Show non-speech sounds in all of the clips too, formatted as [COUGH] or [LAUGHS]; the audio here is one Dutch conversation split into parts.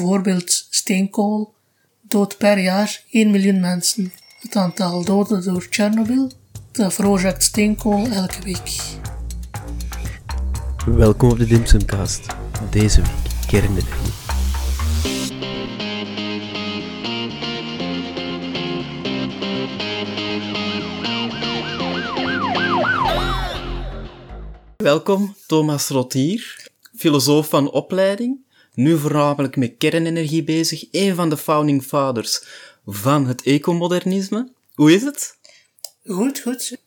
bijvoorbeeld steenkool doodt per jaar 1 miljoen mensen. Het aantal doden door Tsjernobyl, dat veroorzaakt steenkool elke week. Welkom op de Dimsumcast. Deze week kernenergie. Welkom, Thomas Rotier, filosoof van opleiding, nu voornamelijk met kernenergie bezig, een van de founding fathers van het ecomodernisme. Hoe is het? Goed, goed.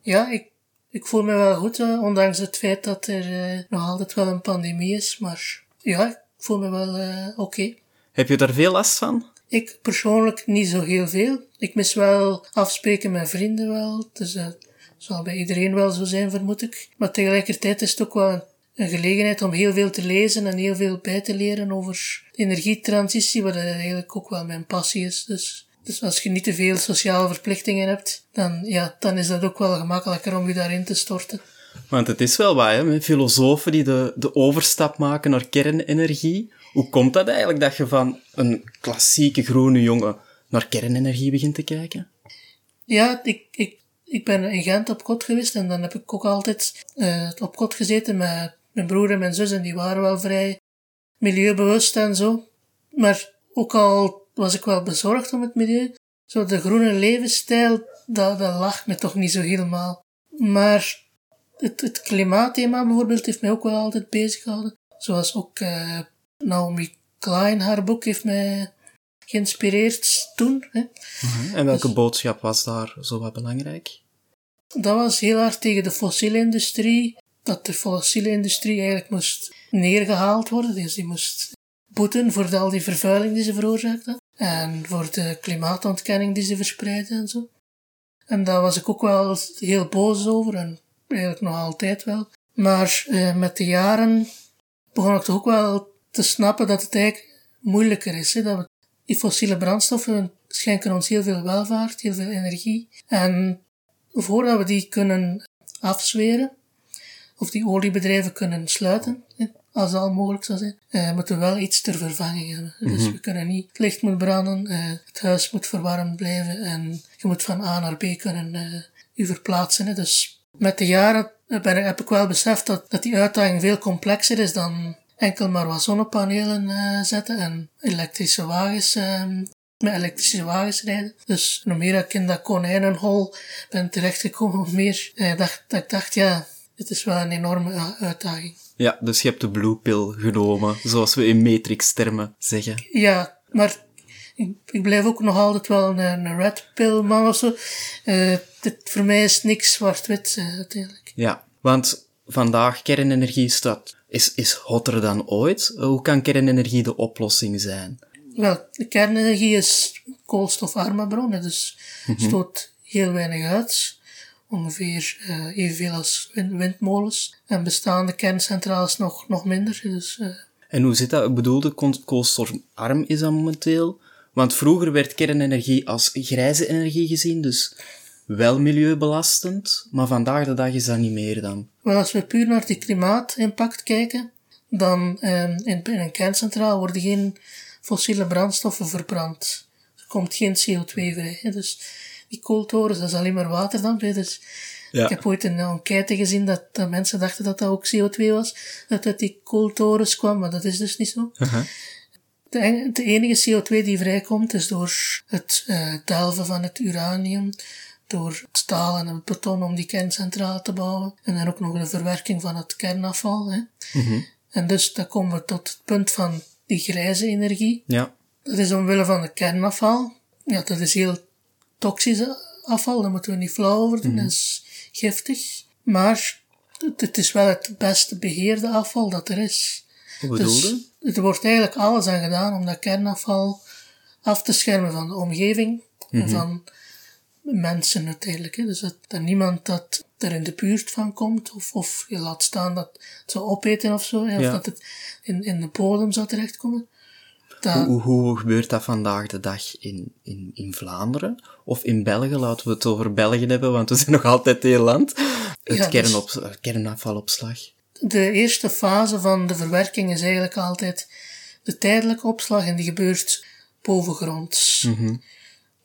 Ja, ik, ik voel me wel goed, eh, ondanks het feit dat er eh, nog altijd wel een pandemie is. Maar ja, ik voel me wel eh, oké. Heb je daar veel last van? Ik persoonlijk niet zo heel veel. Ik mis wel afspreken met vrienden wel. Dus dat zal bij iedereen wel zo zijn, vermoed ik. Maar tegelijkertijd is het ook wel een gelegenheid om heel veel te lezen en heel veel bij te leren over de energietransitie, wat eigenlijk ook wel mijn passie is. Dus, dus als je niet te veel sociale verplichtingen hebt, dan, ja, dan is dat ook wel gemakkelijker om je daarin te storten. Want het is wel waar, hè, filosofen die de, de overstap maken naar kernenergie. Hoe komt dat eigenlijk dat je van een klassieke groene jongen naar kernenergie begint te kijken? Ja, ik, ik, ik ben in Gent op kot geweest en dan heb ik ook altijd uh, op kot gezeten met mijn broer en mijn zus en die waren wel vrij milieubewust en zo. Maar ook al was ik wel bezorgd om het milieu, zo de groene levensstijl, dat, dat lag me toch niet zo helemaal. Maar het, het klimaatthema bijvoorbeeld heeft mij ook wel altijd bezig gehouden. Zoals ook uh, Naomi Klein, haar boek heeft mij geïnspireerd toen. Hè. En welke dus, boodschap was daar zo wat belangrijk? Dat was heel hard tegen de fossiele industrie. Dat de fossiele industrie eigenlijk moest neergehaald worden. Dus die moest boeten voor al die vervuiling die ze veroorzaakten. En voor de klimaatontkenning die ze verspreiden en zo. En daar was ik ook wel heel boos over. En eigenlijk nog altijd wel. Maar eh, met de jaren begon ik toch ook wel te snappen dat het eigenlijk moeilijker is. Dat we, die fossiele brandstoffen schenken ons heel veel welvaart, heel veel energie. En voordat we die kunnen afzweren, of die oliebedrijven kunnen sluiten, als dat al mogelijk zou zijn, uh, moeten we wel iets ter vervanging hebben. Dus mhm. we kunnen niet, het licht moet branden, uh, het huis moet verwarmd blijven en je moet van A naar B kunnen je verplaatsen. Hè. Dus met de jaren ben, heb ik wel beseft dat, dat die uitdaging veel complexer is dan enkel maar wat zonnepanelen zetten en elektrische wagens met elektrische wagens rijden. Dus hoe meer ik in dat konijnenhol ben terechtgekomen, [LAUGHS] hoe meer eh, dacht, dat ik dacht, ja, het is wel een enorme uitdaging. Ja, dus je hebt de blue pill genomen, zoals we in Matrix-termen zeggen. Ja, maar ik, ik, blijf ook nog altijd wel een, een red pill man of zo. Uh, dit, voor mij is niks zwart-wit uh, uiteindelijk. Ja, want vandaag kernenergie staat, is, is hotter dan ooit. Hoe kan kernenergie de oplossing zijn? Wel, de kernenergie is koolstofarme bronnen, dus mm stoot heel weinig uit. Ongeveer uh, evenveel als windmolens. En bestaande kerncentrales nog, nog minder. Dus, uh... En hoe zit dat? Ik bedoelde, koolstofarm is dat momenteel? Want vroeger werd kernenergie als grijze energie gezien, dus wel milieubelastend, maar vandaag de dag is dat niet meer dan. Wel, als we puur naar die klimaatimpact kijken, dan um, in, in een kerncentraal worden geen fossiele brandstoffen verbrand. Er komt geen CO2 vrij. Hè. Dus die kooltorens, dat is alleen maar waterdamp. Hè. Dus ja. Ik heb ooit een enquête gezien dat, dat mensen dachten dat dat ook CO2 was. Dat uit die kooltorens kwam, maar dat is dus niet zo. Uh -huh. de, de, enige CO2 die vrijkomt is door het uh, delven van het uranium, door het staal en het beton om die kerncentrale te bouwen. En dan ook nog de verwerking van het kernafval. Hè. Uh -huh. En dus dan komen we tot het punt van die grijze energie. Ja. Dat is omwille van het kernafval. Ja, dat is heel toxisch afval, daar moeten we niet flauw over doen, mm dat is giftig. Maar het is wel het beste beheerde afval dat er is. Bedoelde? Dus er wordt eigenlijk alles aan gedaan om dat kernafval af te schermen van de omgeving en mhm. van mensen uiteindelijk. Hè. Dus dat, dat niemand dat er in de buurt van komt, of, of je laat staan dat het zou opeten of zo, of dat het in, in de bodem zou terechtkomen. Dat... Hoe, hoe, gebeurt dat vandaag de dag in, in, in Vlaanderen? Of in België? Laten we het over België hebben, want we zijn nog altijd heel land. Het ja, kernop, dus... kernafvalopslag. De eerste fase van de verwerking is eigenlijk altijd de tijdelijke opslag en die gebeurt bovengronds. Mhm.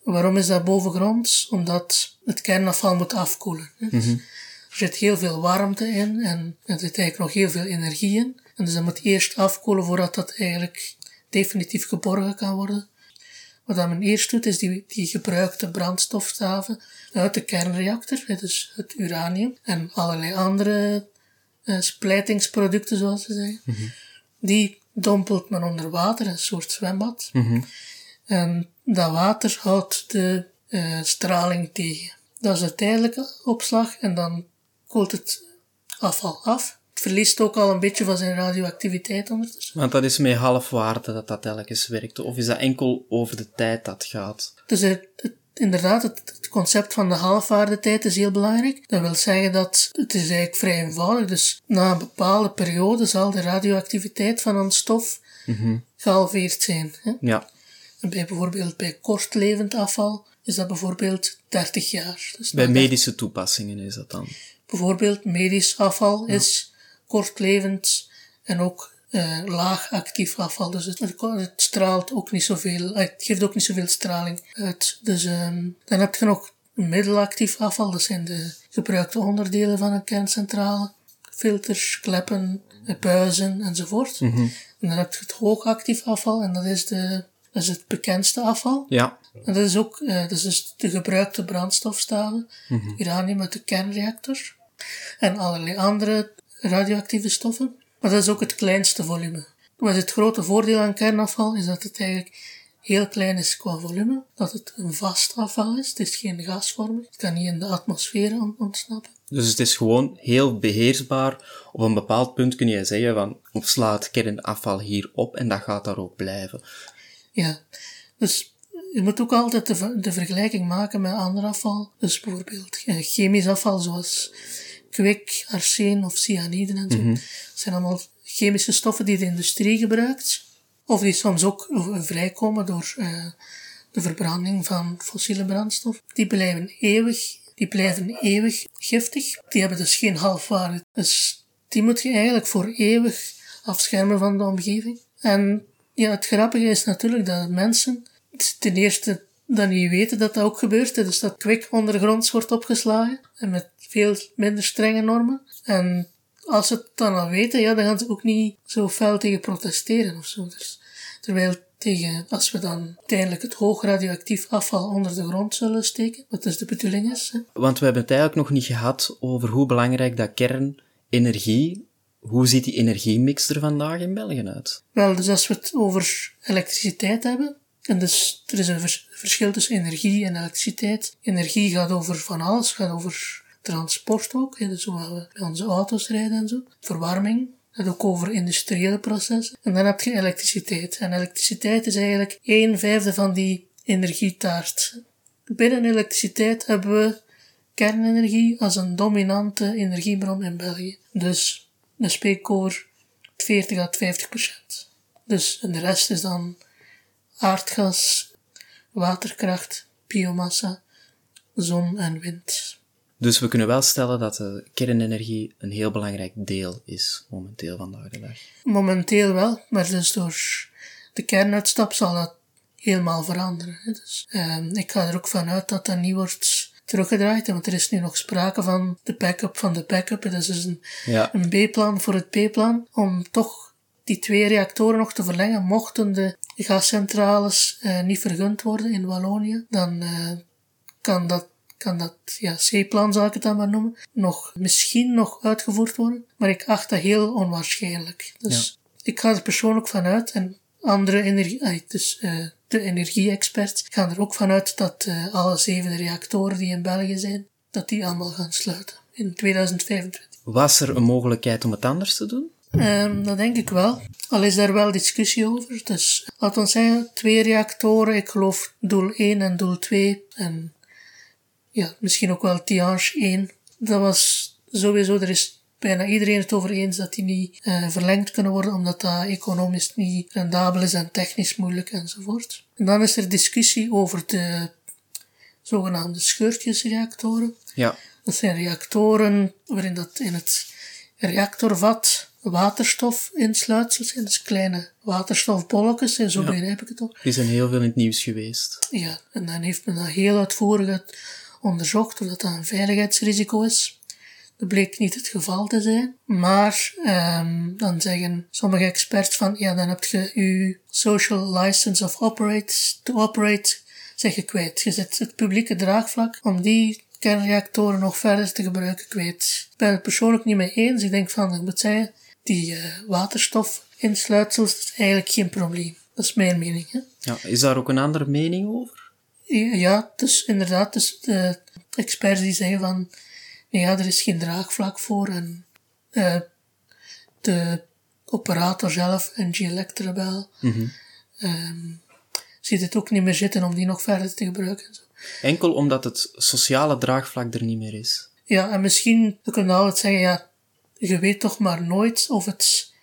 Waarom is dat bovengronds? Omdat het kernafval moet afkoelen. Dus Er zit heel veel warmte in en er zit eigenlijk nog heel veel energie in. En dus dat moet eerst afkoelen voordat dat eigenlijk definitief geborgen kan worden. Wat dan men eerst doet, is die, die gebruikte brandstofstaven uit de kernreactor, dus het uranium, en allerlei andere eh, splijtingsproducten, zoals ze zeggen. Die dompelt men onder water, een soort zwembad. En dat water houdt de eh, straling tegen. Dat is de tijdelijke opslag en dan koelt het afval af. Verliest ook al een beetje van zijn radioactiviteit ondertussen. Want dat is met halfwaarde dat dat telkens werkt. Of is dat enkel over de tijd dat gaat? Dus het, het- inderdaad, het, het concept van de halfwaardetijd is heel belangrijk. Dat wil zeggen dat het is eigenlijk vrij eenvoudig. Dus na een bepaalde periode zal de radioactiviteit van een stof gehalveerd zijn. Hè? Ja. En bij bijvoorbeeld bij kortlevend afval is dat bijvoorbeeld 30 jaar. Dus Bij medische toepassingen is dat dan. Bijvoorbeeld medisch afval is kortlevend en ook eh, laag actief afval. Dus het, het straalt ook niet zoveel, eh, het geeft ook niet zoveel straling uit. Dus ehm, dan heb je nog middelactief afval. Dat zijn de gebruikte onderdelen van een kerncentrale. Filters, kleppen, eh, buizen enzovoort. En dan heb je het hoogactief afval en dat is, de, dat is het bekendste afval. Ja. En dat is ook eh, dat is dus de gebruikte brandstofstaven, uranium uit de kernreactor en allerlei andere radioactieve stoffen. Maar dat is ook het kleinste volume. Wat het grote voordeel aan kernafval is dat het eigenlijk heel klein is qua volume, dat het een vast afval is, het is geen gasvormig, het kan niet in de atmosfeer on- ontsnappen. Dus het is gewoon heel beheersbaar. Op een bepaald punt kun je zeggen van, opsla het kernafval hier op en dat gaat daar ook blijven. Ja, dus je moet ook altijd de, ver- de vergelijking maken met ander afval. Dus bijvoorbeeld eh, chemisch afval zoals kwik, arsen of cyaniden en zo. Dat zijn allemaal chemische stoffen die de industrie gebruikt. Of die soms ook vrijkomen door eh, de verbranding van fossiele brandstof. Die blijven eeuwig, die blijven eeuwig giftig. Die hebben dus geen halfwaarde. Dus die moet je eigenlijk voor eeuwig afschermen van de omgeving. En ja, het grappige is natuurlijk dat mensen ten eerste dat niet weten dat dat ook gebeurt. Dus dat kwik ondergronds wordt opgeslagen. En met veel minder strenge normen. En als ze het dan al weten, ja, dan gaan ze ook niet zo fel tegen protesteren of zo. Dus, terwijl tegen, als we dan uiteindelijk het hoog radioactief afval onder de grond zullen steken, wat dus de bedoeling is, hè, Want we hebben het eigenlijk nog niet gehad over hoe belangrijk dat kernenergie, hoe ziet die energiemix er vandaag in België uit? Wel, dus als we het over elektriciteit hebben, en dus er is een vers- verschil tussen energie en elektriciteit. Energie gaat over van alles, gaat over transport ook, hè, dus hoe we bij onze auto's rijden en zo. Verwarming, gaat ook over industriële processen. En dan heb je elektriciteit. En elektriciteit is eigenlijk een vijfde van die energietaart. Binnen elektriciteit hebben we kernenergie als een dominante energiebron in België. Dus dan spreek ik over 40 à 50 procent. Dus en de rest is dan aardgas, waterkracht, biomassa, zon en wind. Dus we kunnen wel stellen dat de kernenergie een heel belangrijk deel is momenteel vandaag de dag. Momenteel wel, maar dus door de kernuitstap zal dat helemaal veranderen. Dus, ehm, ik ga er ook vanuit dat dat niet wordt teruggedraaid, want er is nu nog sprake van de backup van de backup. Dat is dus een, Ja. een B-plan voor het B-plan, om toch die twee reactoren nog te verlengen. Mochten de gascentrales eh, niet vergund worden in Wallonië, dan eh, kan dat, kan dat ja, C-plan ik het dan maar noemen, nog, misschien nog uitgevoerd worden. Maar ik acht dat heel onwaarschijnlijk. Dus ik ga er persoonlijk vanuit en andere energie, dus eh, de energie-experts gaan er ook vanuit dat alle zeven reactoren die in België zijn, dat die allemaal gaan sluiten in 2025. Was er een mogelijkheid om het anders te doen? Ehm, dat denk ik wel. Al is daar wel discussie over. Dus laten we zeggen, twee reactoren. Ik geloof doel 1 en doel 2. En ja, misschien ook wel Tihange 1. Dat was sowieso, er is bijna iedereen het over eens dat die niet eh, verlengd kunnen worden, omdat dat economisch niet rendabel is en technisch moeilijk enzovoort. En dan is er discussie over de zogenaamde scheurtjesreactoren. Ja. Dat zijn reactoren waarin dat in het reactorvat waterstofinsluitsels zijn, dus kleine waterstofbolletjes, en zo begrijp ik het ook. Die zijn heel veel in het nieuws geweest. Ja, en dan heeft men dat heel uitvoerig uit- onderzocht of dat, dat een veiligheidsrisico is. Dat bleek niet het geval te zijn. Maar ehm, dan zeggen sommige experts van, ja, dan heb je je social license of operate, to operate, zeg je kwijt. Je zet het publieke draagvlak om die kernreactoren nog verder te gebruiken kwijt. Ik ben het persoonlijk niet mee eens. Ik denk van, ik moet zeggen, die eh, waterstofinsluitsels is eigenlijk geen probleem. Dat is mijn mening. Hè? Ja, is daar ook een andere mening over? Ja, dus inderdaad, dus de experts die zeggen van, nee, ja, er is geen draagvlak voor en eh, de operator zelf, NG Electrabel, ehm, ziet het ook niet meer zitten om die nog verder te gebruiken. en zo. Enkel omdat het sociale draagvlak er niet meer is. Ja, en misschien, we kunnen altijd zeggen, ja, je weet toch maar nooit of het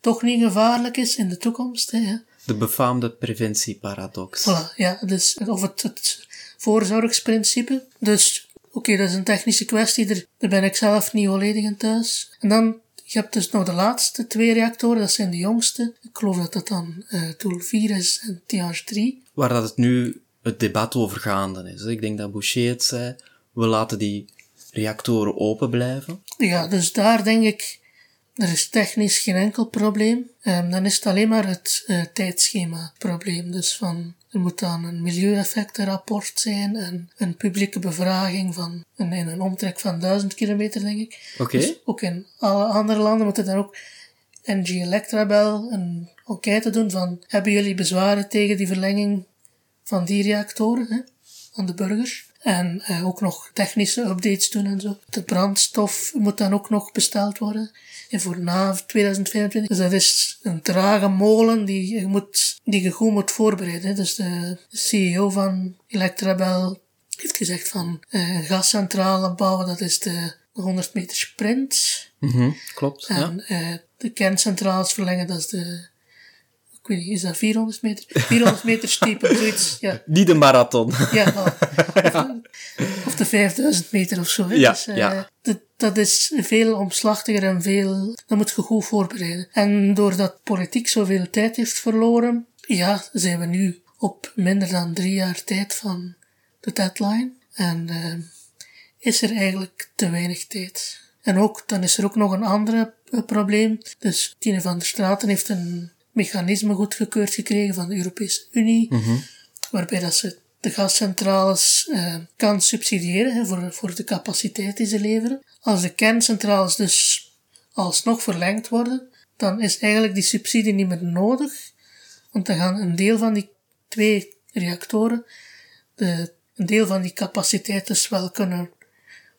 toch niet gevaarlijk is in de toekomst. Hè. De befaamde preventieparadox. Voilà, ja, dus, of het, het voorzorgsprincipe. Dus, oké, dat is een technische kwestie, daar, daar ben ik zelf niet volledig in thuis. En dan, je hebt dus nog de laatste twee reactoren, dat zijn de jongste. Ik geloof dat dat dan eh Tool 4 is en Tihange 3. Waar dat het nu het debat over gaande is. Ik denk dat Boucher het zei. We laten die reactoren open blijven. Ja, dus daar denk ik, er is technisch geen enkel probleem. Ehm, dan is het alleen maar het eh, tijdschema probleem. Dus van, er moet dan een milieueffectenrapport zijn en een publieke bevraging van een, in een omtrek van duizend kilometer, denk ik. Oké. Dus ook in alle andere landen moeten dan ook NG Electrabel een enquête doen van, hebben jullie bezwaren tegen die verlenging van die reactoren, hè, aan de burgers? En eh, ook nog technische updates doen en zo. De brandstof moet dan ook nog besteld worden. En voor na 2025. Dus dat is een trage molen die je, moet, die je goed moet voorbereiden. Dus de CEO van Electrabel heeft gezegd van eh, een gascentrale bouwen, dat is de 100 meter sprint. Mhm, Klopt. Ja. En eh, de kerncentrales verlengen, dat is de... Ik weet niet, is dat 400 meter? 400 meter steepen, zoiets. Ja, Niet de marathon. ja of, of de 5000 meter of zo. Hè. Ja, dus, eh, ja. dat, dat is veel omslachtiger en veel... Dat moet je goed voorbereiden. En doordat politiek zoveel tijd heeft verloren, ja, zijn we nu op minder dan drie jaar tijd van de deadline. En eh, is er eigenlijk te weinig tijd. En ook, dan is er ook nog een ander eh, probleem. Dus Tine van der Straten heeft een mechanisme goedgekeurd gekregen van de Europese Unie, waarbij dat ze de gascentrales eh, kan subsidiëren hè, voor, voor de capaciteit die ze leveren. Als de kerncentrales dus alsnog verlengd worden, dan is eigenlijk die subsidie niet meer nodig, want dan gaan een deel van die twee reactoren de, een deel van die capaciteit dus wel kunnen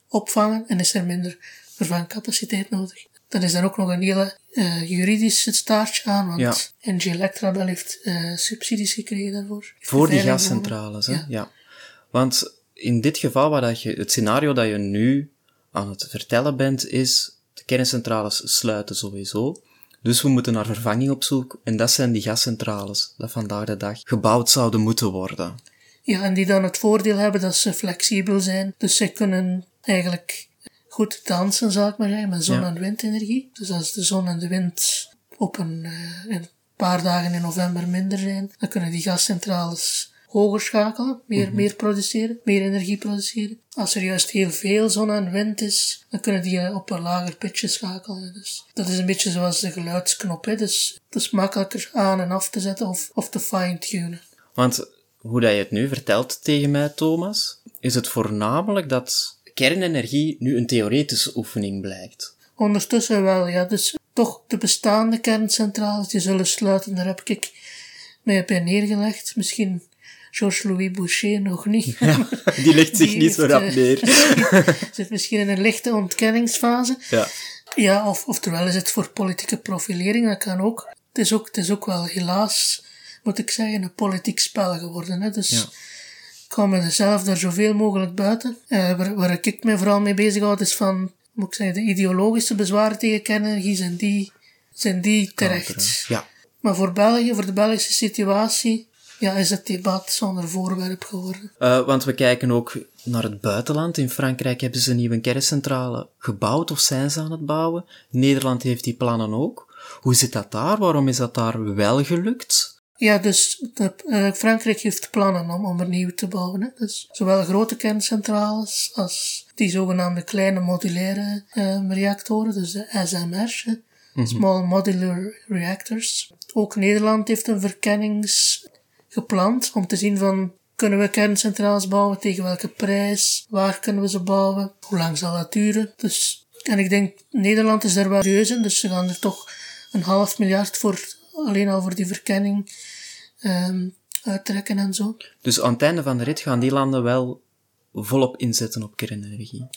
opvangen en is er minder vervangcapaciteit nodig. Dan is er ook nog een hele eh, juridische staartje aan, want NG Electrabel heeft eh, subsidies gekregen daarvoor. Voor die gascentrales, hè? Ja. Ja. Want in dit geval, waar dat je, het scenario dat je nu aan het vertellen bent, is de kerncentrales sluiten sowieso. Dus we moeten naar vervanging op zoek. En dat zijn die gascentrales, dat vandaag de dag gebouwd zouden moeten worden. Ja, en die dan het voordeel hebben dat ze flexibel zijn. Dus ze kunnen eigenlijk goed dansen, zal ik maar zeggen, met zon- en windenergie. Dus als de zon en de wind op een, eh, een paar dagen in november minder zijn, dan kunnen die gascentrales hoger schakelen, meer, meer produceren, meer energie produceren. Als er juist heel veel zon en wind is, dan kunnen die eh, op een lager pitje schakelen. Dus dat is een beetje zoals de geluidsknop. Hè. Dus het is makkelijker aan en af te zetten of, of te fine-tunen. Want hoe dat je het nu vertelt tegen mij, Thomas, is het voornamelijk dat kernenergie nu een theoretische oefening blijkt. Ondertussen wel, ja. Dus toch de bestaande kerncentrales die zullen sluiten, daar heb ik mij bij neergelegd. Misschien Georges-Louis Boucher nog niet. [LAUGHS] Die legt zich Die niet zo rap eh, neer. [LAUGHS] Zit misschien in een lichte ontkenningsfase. Ja. Ja, of, oftewel is het voor politieke profilering, dat kan ook. Het is ook, het is ook wel helaas, moet ik zeggen, een politiek spel geworden. Hè? Dus Ja. Hou mezelf daar zoveel mogelijk buiten. Eh, waar, waar ik me vooral mee bezighoud is van, moet ik zeggen, de ideologische bezwaren tegen kernenergie zijn die, zijn die terecht. Ja. Maar voor België, voor de Belgische situatie, ja, is het debat zonder voorwerp geworden. Uh, want we kijken ook naar het buitenland. In Frankrijk hebben ze een nieuwe kerncentrale gebouwd of zijn ze aan het bouwen. Nederland heeft die plannen ook. Hoe zit dat daar? Waarom is dat daar wel gelukt? Ja, dus de, uh, Frankrijk heeft plannen om, om er nieuw te bouwen. Hè. Dus zowel grote kerncentrales als die zogenaamde kleine modulaire uh, reactoren, dus de SMR's, hè. Mm -hmm. Small Modular Reactors. Ook Nederland heeft een verkennings gepland om te zien van kunnen we kerncentrales bouwen, tegen welke prijs, waar kunnen we ze bouwen, hoe lang zal dat duren. Dus, en ik denk, Nederland is daar wel serieus in, dus ze gaan er toch een half miljard voor, alleen al voor die verkenning, um, uittrekken en zo. Dus aan het einde van de rit gaan die landen wel volop inzetten op kernenergie?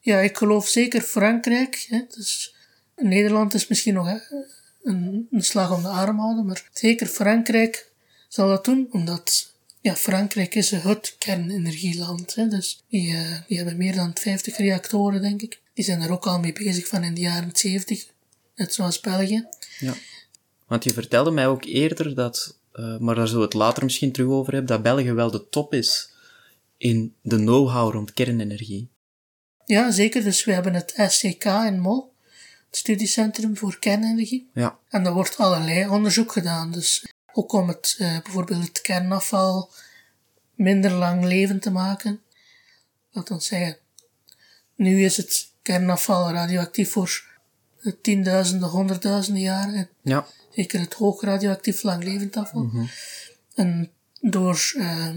Ja, ik geloof zeker Frankrijk. Hè, dus Nederland is misschien nog een, een slag om de arm houden, maar zeker Frankrijk zal dat doen, omdat ja, Frankrijk is het kernenergieland. Hè, dus die, uh, die hebben meer dan 50 reactoren, denk ik. Die zijn er ook al mee bezig van in de jaren 70, net zoals België. Ja, want je vertelde mij ook eerder dat, uh, maar daar zullen we het later misschien terug over hebben, dat België wel de top is in de know-how rond kernenergie. Ja, zeker. Dus we hebben het SCK in Mol, het studiecentrum voor kernenergie. Ja. En daar wordt allerlei onderzoek gedaan. Dus ook om het, uh, bijvoorbeeld het kernafval minder lang levend te maken. Dat dan zeggen, nu is het kernafval radioactief voor tienduizenden, honderdduizenden jaren. Ja. Zeker het hoog radioactief langlevend afval. Mhm. En door uh,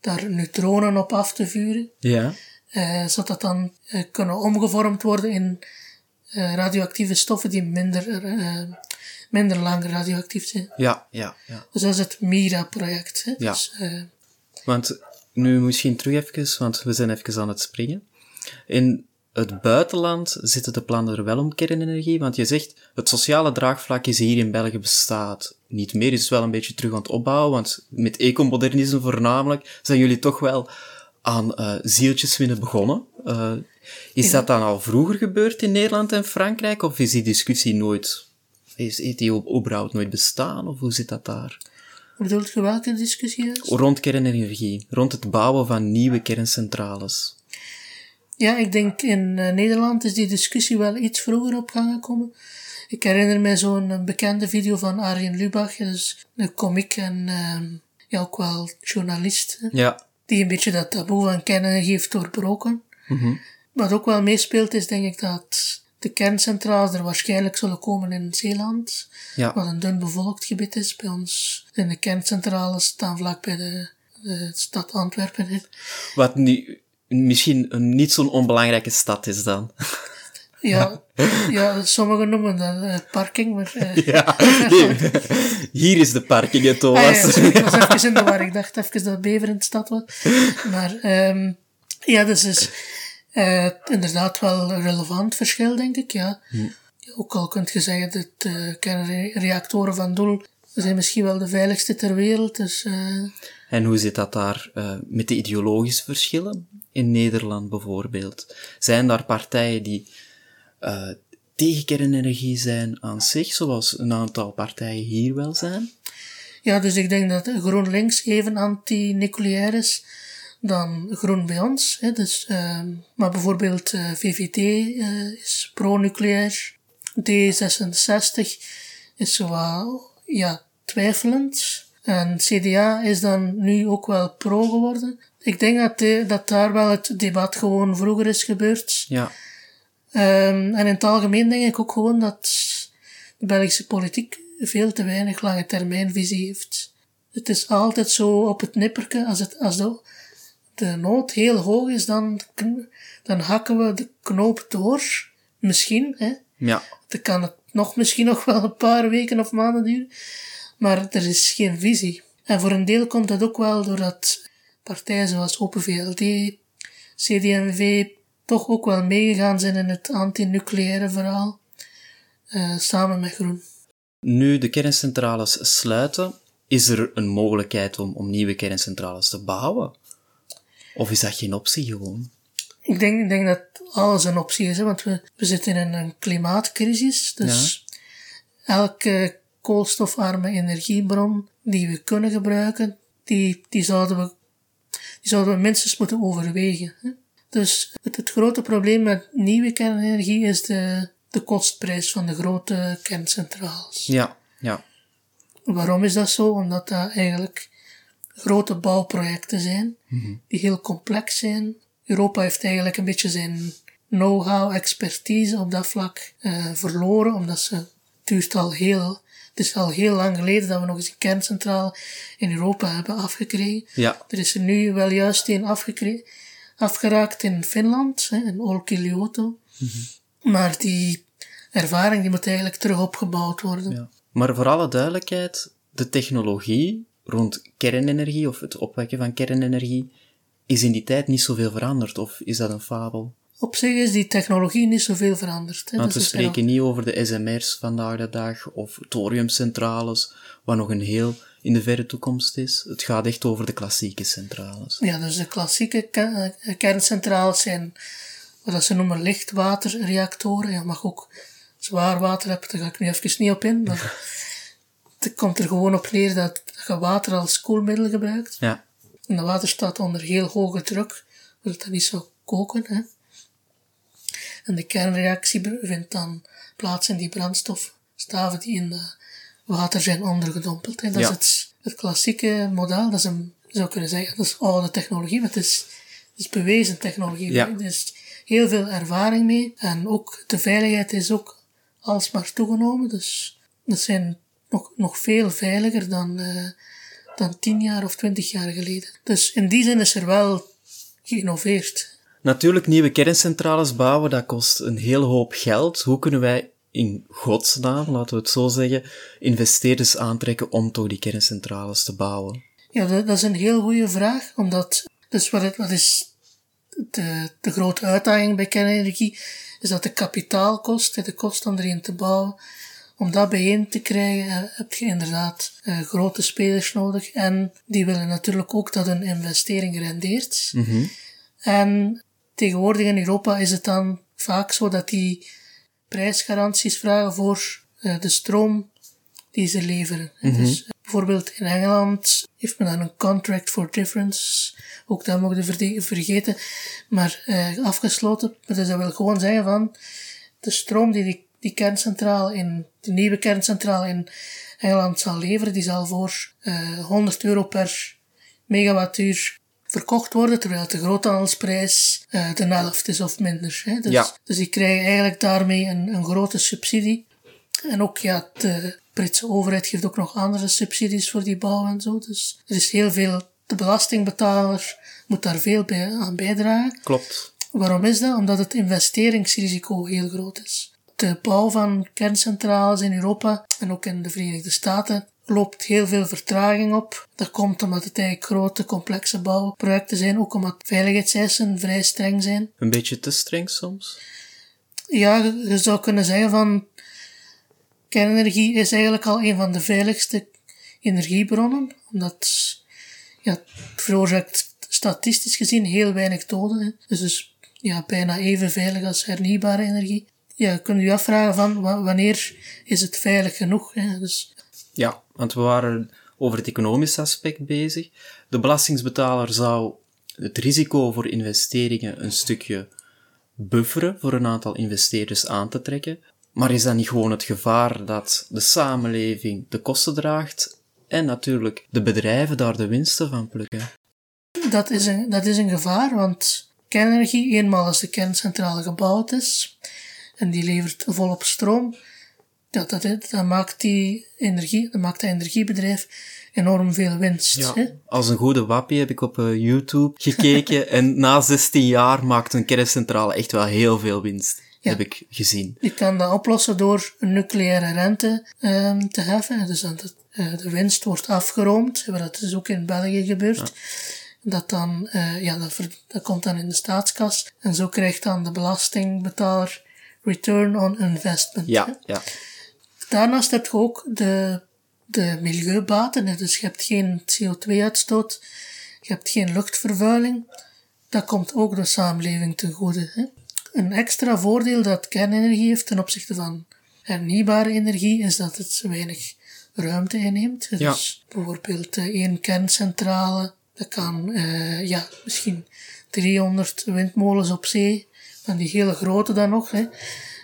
daar neutronen op af te vuren, Ja. uh, zou dat dan uh, kunnen omgevormd worden in uh, radioactieve stoffen die minder, minder lang radioactief zijn. Ja, ja, ja. Dus dat is het MIRA-project. Ja. Dus, Want nu misschien terug even, want we zijn even aan het springen. In het buitenland zitten de plannen er wel om kernenergie, want je zegt het sociale draagvlak is hier in België bestaat niet meer, is wel een beetje terug aan het opbouwen, want met ecomodernisme voornamelijk zijn jullie toch wel aan uh, zieltjes winnen begonnen. Uh, is Ja. dat dan al vroeger gebeurd in Nederland en Frankrijk, of is die discussie nooit, is, die überhaupt nooit bestaan, of hoe zit dat daar? bedoelt je welke discussie is? Rond kernenergie, rond het bouwen van nieuwe kerncentrales. Ja, ik denk in uh, Nederland is die discussie wel iets vroeger op gang gekomen. Ik herinner mij zo'n eh, bekende video van Arjen Lubach, dus een komiek en uh, ja, ook wel journalist, Ja. die een beetje dat taboe van kernenergie heeft doorbroken. Mhm. Wat ook wel meespeelt is denk ik dat de kerncentrales er waarschijnlijk zullen komen in Zeeland, Ja. wat een dun bevolkt gebied is. Bij ons zijn de kerncentrales staan vlak bij de, de stad Antwerpen. Wat nu misschien een niet zo'n onbelangrijke stad is dan. [LAUGHS] Ja, [LAUGHS] ja, sommigen noemen dat eh, parking, maar... eh, [LAUGHS] Ja, hier, hier is de parking, hè, Ah, Thomas. ja, ik was even in de war. Ik dacht even dat Bever in de stad was. Maar ehm ja, dus is eh, inderdaad wel een relevant verschil, denk ik. Ja. Ook al kunt je zeggen dat kernreactoren van Doel zijn misschien wel de veiligste ter wereld. Dus eh, En hoe zit dat daar eh, met de ideologische verschillen? In Nederland bijvoorbeeld. Zijn daar partijen die eh, tegen kernenergie zijn aan zich, zoals een aantal partijen hier wel zijn? ja, dus ik denk dat GroenLinks even anti-nucleair is dan Groen bij ons. Hè. Dus, ehm, maar bijvoorbeeld eh, VVD eh, is pro-nucleair. D66 is zo wat, ja, twijfelend. En CDA is dan nu ook wel pro geworden. Ik denk dat, de- dat daar wel het debat gewoon vroeger is gebeurd. Ja, Ehm, en in het algemeen denk ik ook gewoon dat de Belgische politiek veel te weinig lange termijnvisie heeft. Het is altijd zo op het nipperke. Als, het, als de, de nood heel hoog is, dan, dan hakken we de knoop door. Misschien, hè. ja, Dan kan het nog misschien nog wel een paar weken of maanden duren. Maar er is geen visie. En voor een deel komt dat ook wel doordat partijen zoals Open VLD, CD&V toch ook wel meegegaan zijn in het anti-nucleaire verhaal. eh, samen met Groen. Nu de kerncentrales sluiten, is er een mogelijkheid om, om nieuwe kerncentrales te bouwen? Of is dat geen optie gewoon? Ik denk, ik denk dat alles een optie is, hè, want we, we zitten in een klimaatcrisis. Dus elke koolstofarme energiebron die we kunnen gebruiken, die, die, zouden, we, die zouden we minstens moeten overwegen. Hè? Dus het, het grote probleem met nieuwe kernenergie is de, de kostprijs van de grote kerncentrales. Ja, ja. Waarom is dat zo? Omdat dat eigenlijk grote bouwprojecten zijn, die heel complex zijn. Europa heeft eigenlijk een beetje zijn know-how, expertise op dat vlak eh, verloren, omdat ze, het duurt al heel, het is al heel lang geleden dat we nog eens een kerncentrale in Europa hebben afgekregen. Ja, Er is er nu wel juist een afgekre- afgeraakt in Finland, hè, in Olkiluoto. Maar die ervaring die moet eigenlijk terug opgebouwd worden. ja. Maar voor alle duidelijkheid, de technologie rond kernenergie of het opwekken van kernenergie is in die tijd niet zoveel veranderd, of is dat een fabel? Op zich is die technologie niet zoveel veranderd. Hè. Want we Dus spreken niet over de SMR's vandaag de dag of thoriumcentrales, wat nog een heel in de verre toekomst is. Het gaat echt over de klassieke centrales. Ja, dus de klassieke ke- eh, kerncentrales zijn wat ze noemen lichtwaterreactoren. Je mag ook zwaar water hebben, daar ga ik nu even niet op in. Maar [LAUGHS] het komt er gewoon op neer dat je water als koelmiddel gebruikt. Ja, En dat water staat onder heel hoge druk, zodat het niet zou koken. Hè. En de kernreactie vindt dan plaats in die brandstofstaven die in het water zijn ondergedompeld. Hè. Dat Ja. is het, het klassieke model, dat is een, zou kunnen zeggen, dat is oude technologie, maar het is, het is bewezen technologie. Ja. Er is heel veel ervaring mee. En ook de veiligheid is ook alsmaar toegenomen. Dus dat zijn nog, nog veel veiliger dan, eh, dan tien jaar of twintig jaar geleden. Dus in die zin is er wel geïnnoveerd. Natuurlijk, nieuwe kerncentrales bouwen, dat kost een hele hoop geld. Hoe kunnen wij in godsnaam, laten we het zo zeggen, investeerders aantrekken om toch die kerncentrales te bouwen? Ja, dat, dat is een heel goede vraag, omdat, dus wat, het, wat is de, de grote uitdaging bij kernenergie, is dat de kapitaalkost, de kost om erin te bouwen, om dat bijeen te krijgen, eh, heb je inderdaad eh, grote spelers nodig. En die willen natuurlijk ook dat hun investering rendeert. En tegenwoordig in Europa is het dan vaak zo dat die prijsgaranties vragen voor eh, de stroom die ze leveren. Dus eh, bijvoorbeeld in Engeland heeft men dan een contract for difference. Ook dat mogen we vergeten. Maar afgesloten. Maar dus dat wil gewoon zeggen van de stroom die die, die kerncentrale in, de nieuwe kerncentrale in Engeland zal leveren, die zal voor eh 100 euro per megawattuur verkocht worden, terwijl de groothandelsprijs eh de helft is of minder. Hè. Dus, Ja. dus die krijgen eigenlijk daarmee een, een grote subsidie. En ook ja, de Britse overheid geeft ook nog andere subsidies voor die bouw en zo. Dus er is heel veel, de belastingbetaler moet daar veel bij, aan bijdragen. Klopt. Waarom is dat? Omdat het investeringsrisico heel groot is. De bouw van kerncentrales in Europa en ook in de Verenigde Staten loopt heel veel vertraging op. Dat komt omdat het eigenlijk grote, complexe bouwprojecten zijn, ook omdat veiligheidseisen vrij streng zijn. Een beetje te streng soms. Ja, je je zou kunnen zeggen van kernenergie is eigenlijk al een van de veiligste energiebronnen, omdat ja, het veroorzaakt statistisch gezien heel weinig doden. Hè. Dus, dus ja, bijna even veilig als hernieuwbare energie. Ja, je kunt je afvragen van wa- wanneer is het veilig genoeg. Hè. Dus Ja, want we waren over het economische aspect bezig. De belastingsbetaler zou het risico voor investeringen een stukje bufferen voor een aantal investeerders aan te trekken. Maar is dat niet gewoon het gevaar dat de samenleving de kosten draagt en natuurlijk de bedrijven daar de winsten van plukken? dat is een, dat is een gevaar, want kernenergie, eenmaal als de kerncentrale gebouwd is en die levert volop stroom, dat, dat, dat maakt die energie, dat maakt dat energiebedrijf enorm veel winst. Hè? Als een goede wappie heb ik op eh, YouTube gekeken [LAUGHS] en na 16 jaar maakt een kerncentrale echt wel heel veel winst. Ja. Heb ik gezien. Je kan dat oplossen door een nucleaire rente ehm, te heffen. Dus dat het, eh, de winst wordt afgeroomd. Dat is ook in België gebeurd. Dat dan, eh, ja, dat komt dan in de staatskas. En zo krijgt dan de belastingbetaler return on investment. hè. Ja, ja. Daarnaast heb je ook de, de milieubaten. hè. Dus je hebt geen CO2-uitstoot. Je hebt geen luchtvervuiling. Dat komt ook de samenleving ten goede. Hè. Een extra voordeel dat kernenergie heeft ten opzichte van hernieuwbare energie is dat het weinig ruimte inneemt. Ja. Dus bijvoorbeeld eh, één kerncentrale, dat kan eh, ja, misschien 300 windmolens op zee, van die hele grote dan nog, hè,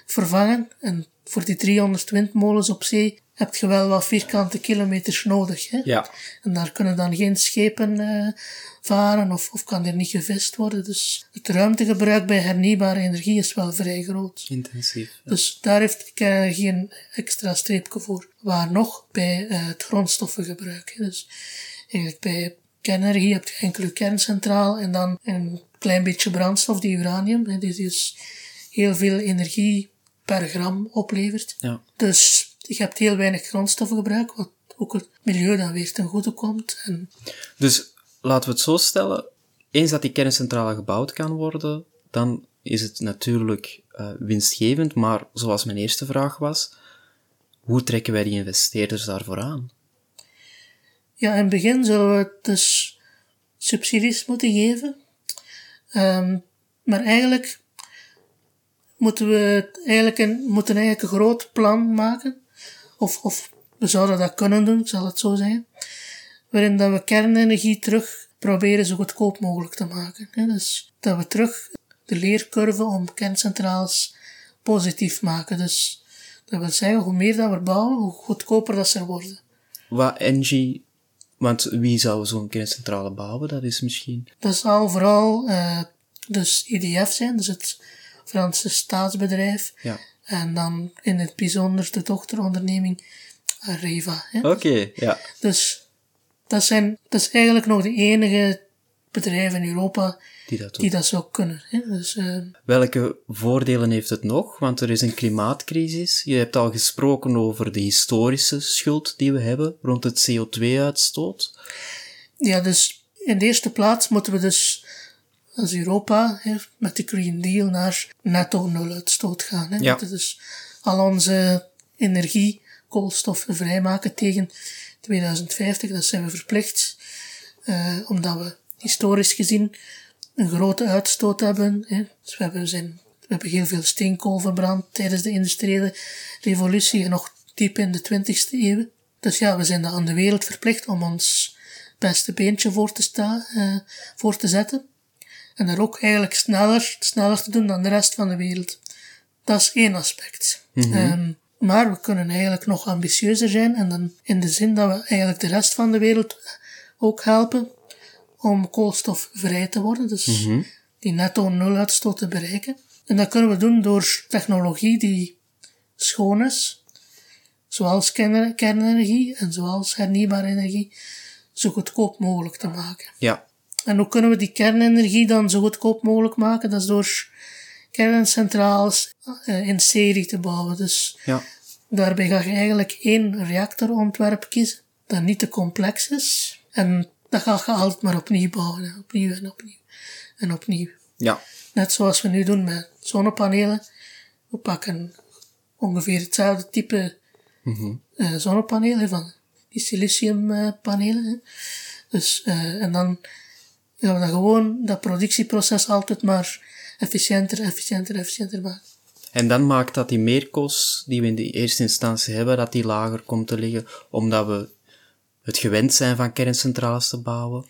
vervangen. En voor die 300 windmolens op zee heb je wel wat vierkante kilometers nodig. Hè? Ja. En daar kunnen dan geen schepen eh, varen of, of kan er niet gevist worden. Dus het ruimtegebruik bij hernieuwbare energie is wel vrij groot. Intensief. Dus daar heeft kernenergie een extra streepje voor. Waar nog bij eh, het grondstoffengebruik. hè. Dus eigenlijk bij kernenergie heb je enkel je kerncentraal en dan een klein beetje brandstof, die uranium. hè, die dus heel veel energie per gram oplevert. Ja. Dus je hebt heel weinig grondstoffengebruik, wat ook het milieu dan weer ten goede komt. En Dus laten we het zo stellen. Eens dat die kerncentrale gebouwd kan worden, dan is het natuurlijk eh, winstgevend. Maar zoals mijn eerste vraag was, hoe trekken wij die investeerders daarvoor aan? ja, in het begin zullen we dus subsidies moeten geven. Ehm, maar eigenlijk moeten we eigenlijk een, moeten eigenlijk een groot plan maken. Of, of we zouden dat kunnen doen, zal het zo zeggen. Waarin dat we kernenergie terug proberen zo goedkoop mogelijk te maken. Dus dat we terug de leercurve om kerncentrales positief maken. Dus dat wil zeggen, hoe meer dat we bouwen, hoe goedkoper dat ze worden. Wat Engie, want wie zou zo'n kerncentrale bouwen? Dat is misschien. Dat zal vooral eh, dus EDF zijn, dus het Franse staatsbedrijf. Ja. En dan in het bijzonder de dochteronderneming Areva. Oké, ja. Dus dat, zijn, dat is eigenlijk nog de enige bedrijven in Europa Die dat doen. die dat zou kunnen. Hè. Dus, eh, Welke voordelen heeft het nog? Want er is een klimaatcrisis. Je hebt al gesproken over de historische schuld die we hebben rond het CO2-uitstoot. ja, dus in de eerste plaats moeten we dus als Europa hè, met de Green Deal naar netto nul uitstoot gaan. Hè. We Ja. dus al onze energie, koolstof vrijmaken tegen 2050. Dat zijn we verplicht, eh, omdat we historisch gezien een grote uitstoot hebben. Hè. Dus we hebben, zijn, we hebben heel veel steenkool verbrand tijdens de industriële revolutie en nog diep in de 20e eeuw. Dus ja, we zijn dan aan de wereld verplicht om ons beste beentje voor te, sta, eh, voor te zetten. En er ook eigenlijk sneller, sneller te doen dan de rest van de wereld. Dat is één aspect. Ehm, maar we kunnen eigenlijk nog ambitieuzer zijn en dan in de zin dat we eigenlijk de rest van de wereld ook helpen om koolstofvrij te worden. Dus die netto nul uitstoot te bereiken. En dat kunnen we doen door technologie die schoon is, zoals kern- kernenergie en zoals hernieuwbare energie, zo goedkoop mogelijk te maken. Ja. En hoe kunnen we die kernenergie dan zo goedkoop mogelijk maken? Dat is door kerncentrales eh, in serie te bouwen. Dus Ja. daarbij ga je eigenlijk één reactorontwerp kiezen dat niet te complex is. En dat ga je altijd maar opnieuw bouwen. hè. Opnieuw en opnieuw en opnieuw. Ja. Net zoals we nu doen met zonnepanelen. We pakken ongeveer hetzelfde type eh, zonnepanelen van die siliciumpanelen. dus, eh, en dan gaan we dat gewoon, dat productieproces altijd maar efficiënter, efficiënter, efficiënter maken. En dan maakt dat die meerkost die we in de eerste instantie hebben, dat die lager komt te liggen, omdat we het gewend zijn van kerncentrales te bouwen.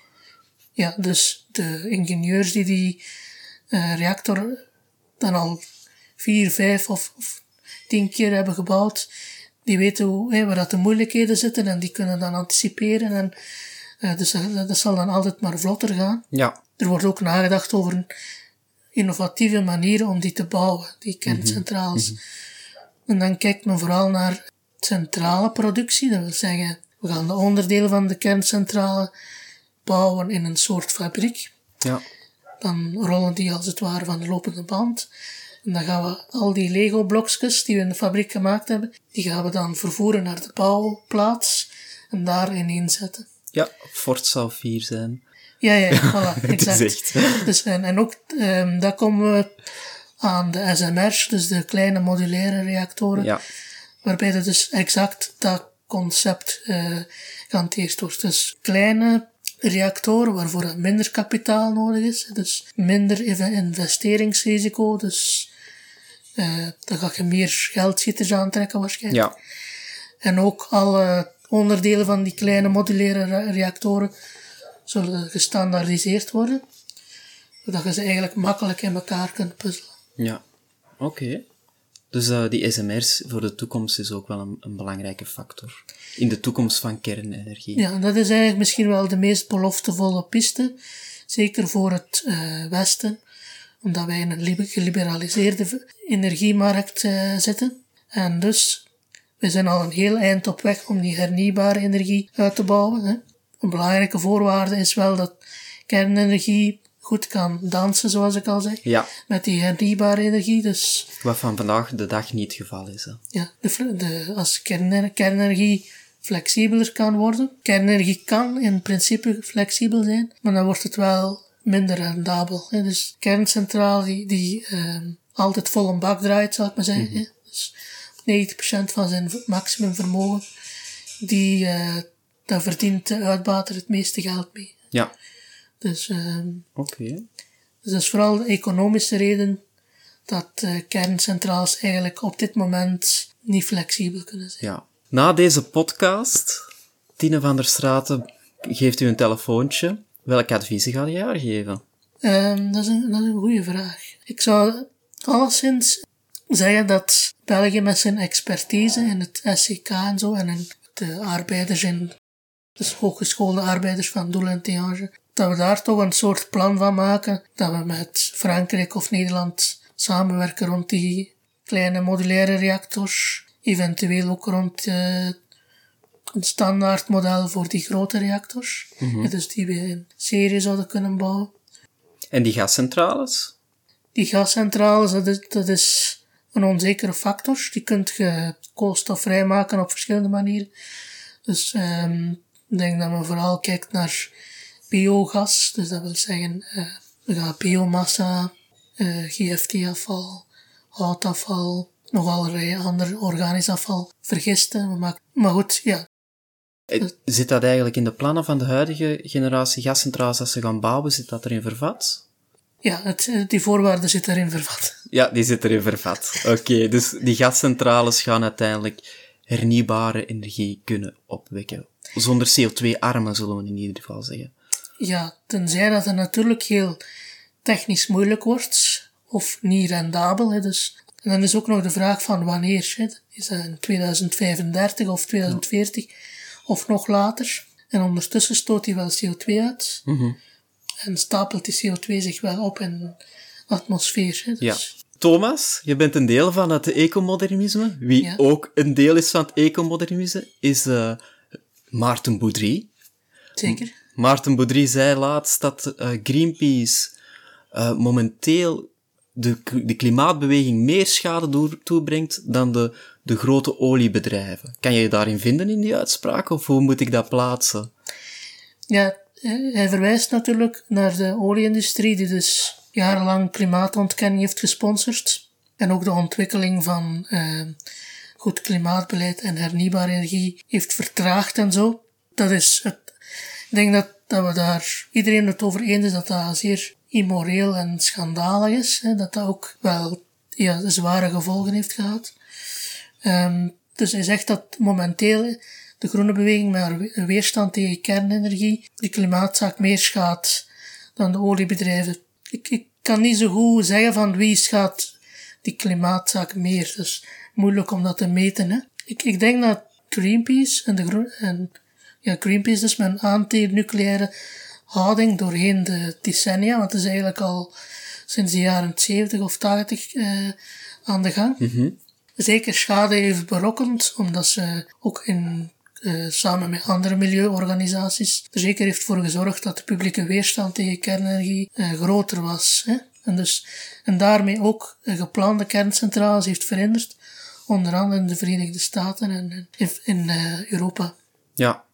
Ja, dus de ingenieurs die die eh, reactor dan al vier, vijf of, of tien keer hebben gebouwd, die weten hoe, hè, waar dat de moeilijkheden zitten en die kunnen dan anticiperen. En, eh, dus dat, dat zal dan altijd maar vlotter gaan. Ja. Er wordt ook nagedacht over innovatieve manieren om die te bouwen, die kerncentrales. En dan kijkt men vooral naar centrale productie. Dat wil zeggen, we gaan de onderdelen van de kerncentrale bouwen in een soort fabriek. Ja. Dan rollen die als het ware van de lopende band. En dan gaan we al die Lego-blokjes die we in de fabriek gemaakt hebben, die gaan we dan vervoeren naar de bouwplaats en daar ineenzetten. Ja, Fort zou 4 zijn. Ja, ja, voilà, [LAUGHS] Het is exact. Dus, en, en ook, ehm daar komen we aan de SMR's, dus de kleine modulaire reactoren, Ja. waarbij er dus exact dat concept eh gehanteerd wordt. Dus kleine reactoren waarvoor er minder kapitaal nodig is, dus minder even investeringsrisico, dus eh dan ga je meer geldschieters aantrekken waarschijnlijk. Ja. En ook alle onderdelen van die kleine modulaire re- reactoren zullen gestandaardiseerd worden. Zodat je ze eigenlijk makkelijk in elkaar kunt puzzelen. Ja, oké. Dus eh, die SMR's voor de toekomst is ook wel een, een belangrijke factor. In de toekomst van kernenergie. Ja, dat is eigenlijk misschien wel de meest beloftevolle piste. Zeker voor het eh, Westen. Omdat wij in een libe- geliberaliseerde energiemarkt eh, zitten. En dus, we zijn al een heel eind op weg om die hernieuwbare energie uit te bouwen. Hè. Een belangrijke voorwaarde is wel dat kernenergie goed kan dansen, zoals ik al zei. Ja, Met die hernieuwbare energie. Dus wat van vandaag de dag niet het geval is. Hè. ja, de, de, als kernener- kernenergie flexibeler kan worden. Kernenergie kan in principe flexibel zijn, maar dan wordt het wel minder rendabel. Hè. Dus kerncentrale die, die ehm, altijd vol een bak draait, zal ik maar zeggen. hè. Dus 90% van zijn maximum vermogen, die, eh daar verdient de uitbater het meeste geld mee. Ja, Dus, ehm, oké. dus dat is vooral de economische reden dat eh, kerncentrales eigenlijk op dit moment niet flexibel kunnen zijn. Ja. Na deze podcast, Tine van der Straten geeft u een telefoontje. Welke adviezen gaat hij haar geven? Ehm, dat, is een, dat is een goede vraag. Ik zou alleszins zeggen dat België met zijn expertise in het SCK en zo en in de arbeiders in, dus hooggeschoolde arbeiders van Doel en Theange, dat we daar toch een soort plan van maken, dat we met Frankrijk of Nederland samenwerken rond die kleine modulaire reactors, eventueel ook rond eh, een standaard model voor die grote reactors, dus die we in serie zouden kunnen bouwen. En die gascentrales? Die gascentrales, dat is, dat is een onzekere factor. Die kunt je koolstofvrij maken op verschillende manieren. Dus ehm ik denk dat men vooral kijkt naar biogas. Dus dat wil zeggen, eh we gaan biomassa, eh GFT-afval, houtafval, nog allerlei ander organisch afval vergisten. We maken, maar goed, ja, Eh, Zit dat eigenlijk in de plannen van de huidige generatie gascentrales dat ze gaan bouwen? Zit dat erin vervat? ja het, die voorwaarden zitten erin vervat. Ja, die zit erin vervat. Oké, dus die gascentrales gaan uiteindelijk hernieuwbare energie kunnen opwekken. Zonder CO2-armen, zullen we in ieder geval zeggen. Ja, tenzij dat het natuurlijk heel technisch moeilijk wordt of niet rendabel. Hè, dus. En dan is ook nog de vraag van wanneer. Hè. Is dat in 2035 of 2040 of nog later? En ondertussen stoot hij wel CO2 uit. En stapelt die CO2 zich wel op in de atmosfeer. Hè. Dus, Ja. Thomas, je bent een deel van het ecomodernisme. Wie Ja. ook een deel is van het ecomodernisme, is eh, Maarten Boudry. Zeker. Maarten Boudry zei laatst dat eh, Greenpeace eh, momenteel de, de klimaatbeweging meer schade toebrengt dan de, de grote oliebedrijven. Kan je je daarin vinden in die uitspraak, of hoe moet ik dat plaatsen? Ja, eh, hij verwijst natuurlijk naar de olieindustrie, die dus jarenlang klimaatontkenning heeft gesponsord. En ook de ontwikkeling van goed klimaatbeleid en hernieuwbare energie heeft vertraagd en zo. Dat is het. Ik denk dat, dat we daar iedereen het over eens is dat dat zeer immoreel en schandalig is. Hè, dat dat ook wel ja, zware gevolgen heeft gehad. Ehm, dus hij zegt dat momenteel de groene beweging met haar we- weerstand tegen kernenergie de klimaatzaak meer schaadt dan de oliebedrijven. Ik, ik kan niet zo goed zeggen van wie schaadt die klimaatzaak meer. Is moeilijk om dat te meten. Hè. Ik, ik denk dat Greenpeace en de groen, en ja, Greenpeace dus met een anti-nucleaire houding doorheen de decennia, want het is eigenlijk al sinds de jaren 70 of 80 eh, aan de gang zeker schade heeft berokkend, omdat ze ook in, eh, samen met andere milieuorganisaties er zeker heeft voor gezorgd dat de publieke weerstand tegen kernenergie eh, groter was. Hè? En, dus, en daarmee ook geplande kerncentrales heeft verhinderd, onder andere in de Verenigde Staten en in, in Europa. Ja.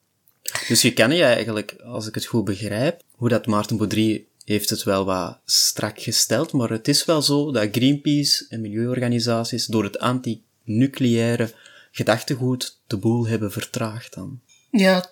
Dus je kan je eigenlijk, als ik het goed begrijp, hoe dat Maarten Boudry heeft het wel wat strak gesteld, maar het is wel zo dat Greenpeace en milieuorganisaties door het anti-nucleaire gedachtegoed de boel hebben vertraagd dan. Ja,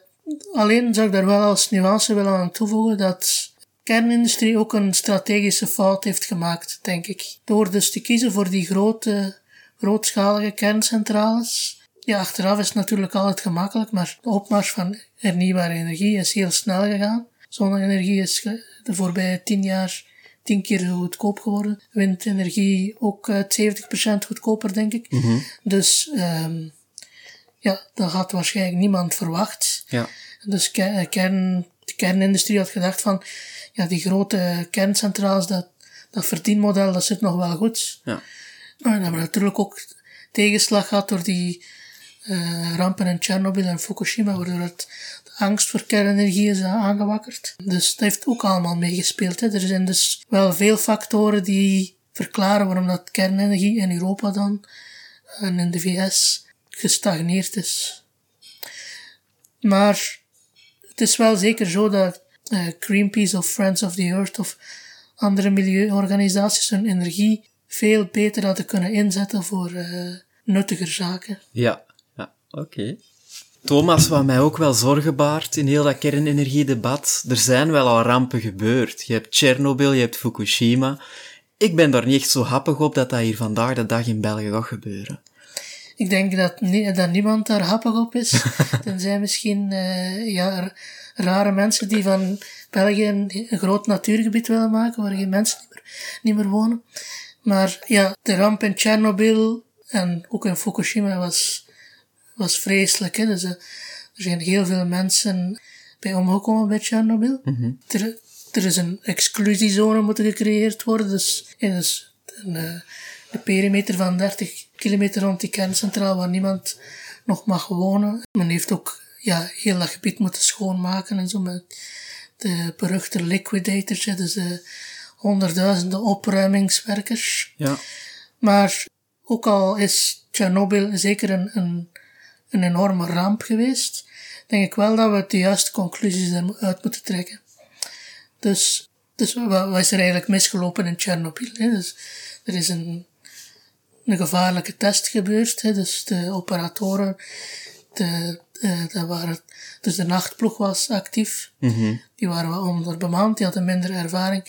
alleen zou ik daar wel als nuance willen aan toevoegen dat kernindustrie ook een strategische fout heeft gemaakt, denk ik. Door dus te kiezen voor die grote, grootschalige kerncentrales, ja, achteraf is het natuurlijk altijd gemakkelijk, maar de opmars van hernieuwbare energie is heel snel gegaan. Zonne-energie is de voorbije tien jaar tien keer zo goedkoop geworden. Windenergie ook eh, 70% goedkoper, denk ik. Dus ehm ja, dat had waarschijnlijk niemand verwacht. Ja. Dus eh, kern, de kernindustrie had gedacht van, ja, die grote kerncentrales, dat, dat verdienmodel, dat zit nog wel goed. Ja. Maar dan hebben we natuurlijk ook tegenslag gehad door die eh, rampen in Tsjernobyl en Fukushima, waardoor het, de angst voor kernenergie is aangewakkerd. Dus dat heeft ook allemaal meegespeeld. Hè. Er zijn dus wel veel factoren die verklaren waarom dat kernenergie in Europa dan en in de VS gestagneerd is. Maar het is wel zeker zo dat eh, Greenpeace of Friends of the Earth of andere milieuorganisaties hun energie veel beter hadden kunnen inzetten voor eh, nuttiger zaken. Ja, oké. Thomas, wat mij ook wel zorgen baart in heel dat kernenergiedebat, er zijn wel al rampen gebeurd. Je hebt Tsjernobyl, je hebt Fukushima. Ik ben daar niet echt zo happig op dat dat hier vandaag de dag in België gaat gebeuren. Ik denk dat, ni- dat niemand daar happig op is. [LAUGHS] Tenzij misschien eh, ja, rare mensen die van België een, een groot natuurgebied willen maken, waar geen mensen niet meer, niet meer wonen. Maar ja, de ramp in Tsjernobyl en ook in Fukushima was, was vreselijk. Hè? Dus, eh, er zijn heel veel mensen bij omgekomen bij Tsjernobyl. er, er is een exclusiezone moeten gecreëerd worden. Dus, ja, dus een, eh, de perimeter van 30 kilometer rond die kerncentraal waar niemand nog mag wonen. Men heeft ook ja, heel dat gebied moeten schoonmaken en zo met de beruchte liquidators, hè, dus de honderdduizenden opruimingswerkers. Ja. Maar ook al is Tsjernobyl zeker een, een, een enorme ramp geweest, denk ik wel dat we de juiste conclusies eruit moeten trekken. Dus, dus wat, is er eigenlijk misgelopen in Tsjernobyl? Dus er is een, een gevaarlijke test gebeurd. Hè? Dus de operatoren, de, de, de waren, dus de nachtploeg was actief. Die waren wel onderbemand, die hadden minder ervaring.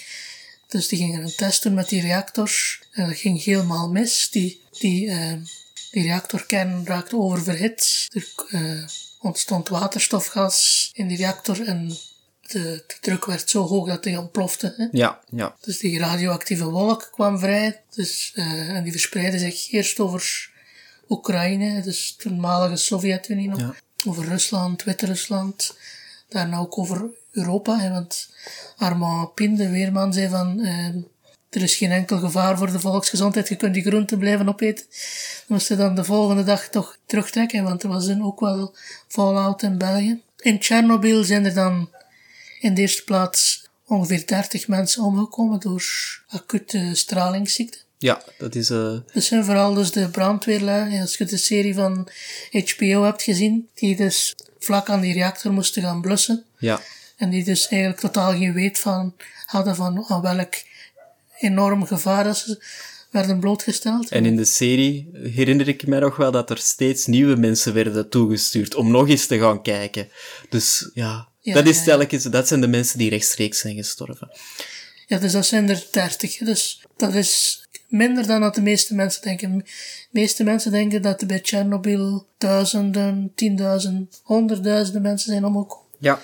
Dus die gingen een test doen met die reactors. En dat ging helemaal mis. Die, die, eh, die reactorkern raakte oververhit. Er eh, ontstond waterstofgas in die reactor en de, de druk werd zo hoog dat die ontplofte. Hè? Ja, ja. Dus die radioactieve wolk kwam vrij. Dus, eh, en die verspreidde zich eerst over Oekraïne, dus de toenmalige Sovjet-Unie nog. Ja. Over Rusland, Wit-Rusland. Daarna ook over Europa. Hè, want Armand Pin, de weerman, zei van... eh, er is geen enkel gevaar voor de volksgezondheid. Je kunt die groenten blijven opeten. Dan moest hij dan de volgende dag toch terugtrekken. Want er was dan ook wel fallout in België. In Tsjernobyl zijn er dan in de eerste plaats ongeveer 30 mensen omgekomen door acute stralingsziekte. Ja, dat is... eh Dat zijn vooral dus de brandweerlui. Als je de serie van HBO hebt gezien, die dus vlak aan die reactor moesten gaan blussen. ja. En die dus eigenlijk totaal geen weet van hadden van aan welk enorm gevaar dat ze werden blootgesteld. En in de serie herinner ik me nog wel dat er steeds nieuwe mensen werden toegestuurd om nog eens te gaan kijken. Dus ja, Ja, dat is telkens, dat zijn de mensen die rechtstreeks zijn gestorven. Ja, dus dat zijn er 30. hè. Dus dat is minder dan dat de meeste mensen denken. De meeste mensen denken dat er bij Tsjernobyl duizenden, tienduizenden, honderdduizenden mensen zijn omgekomen. Ja.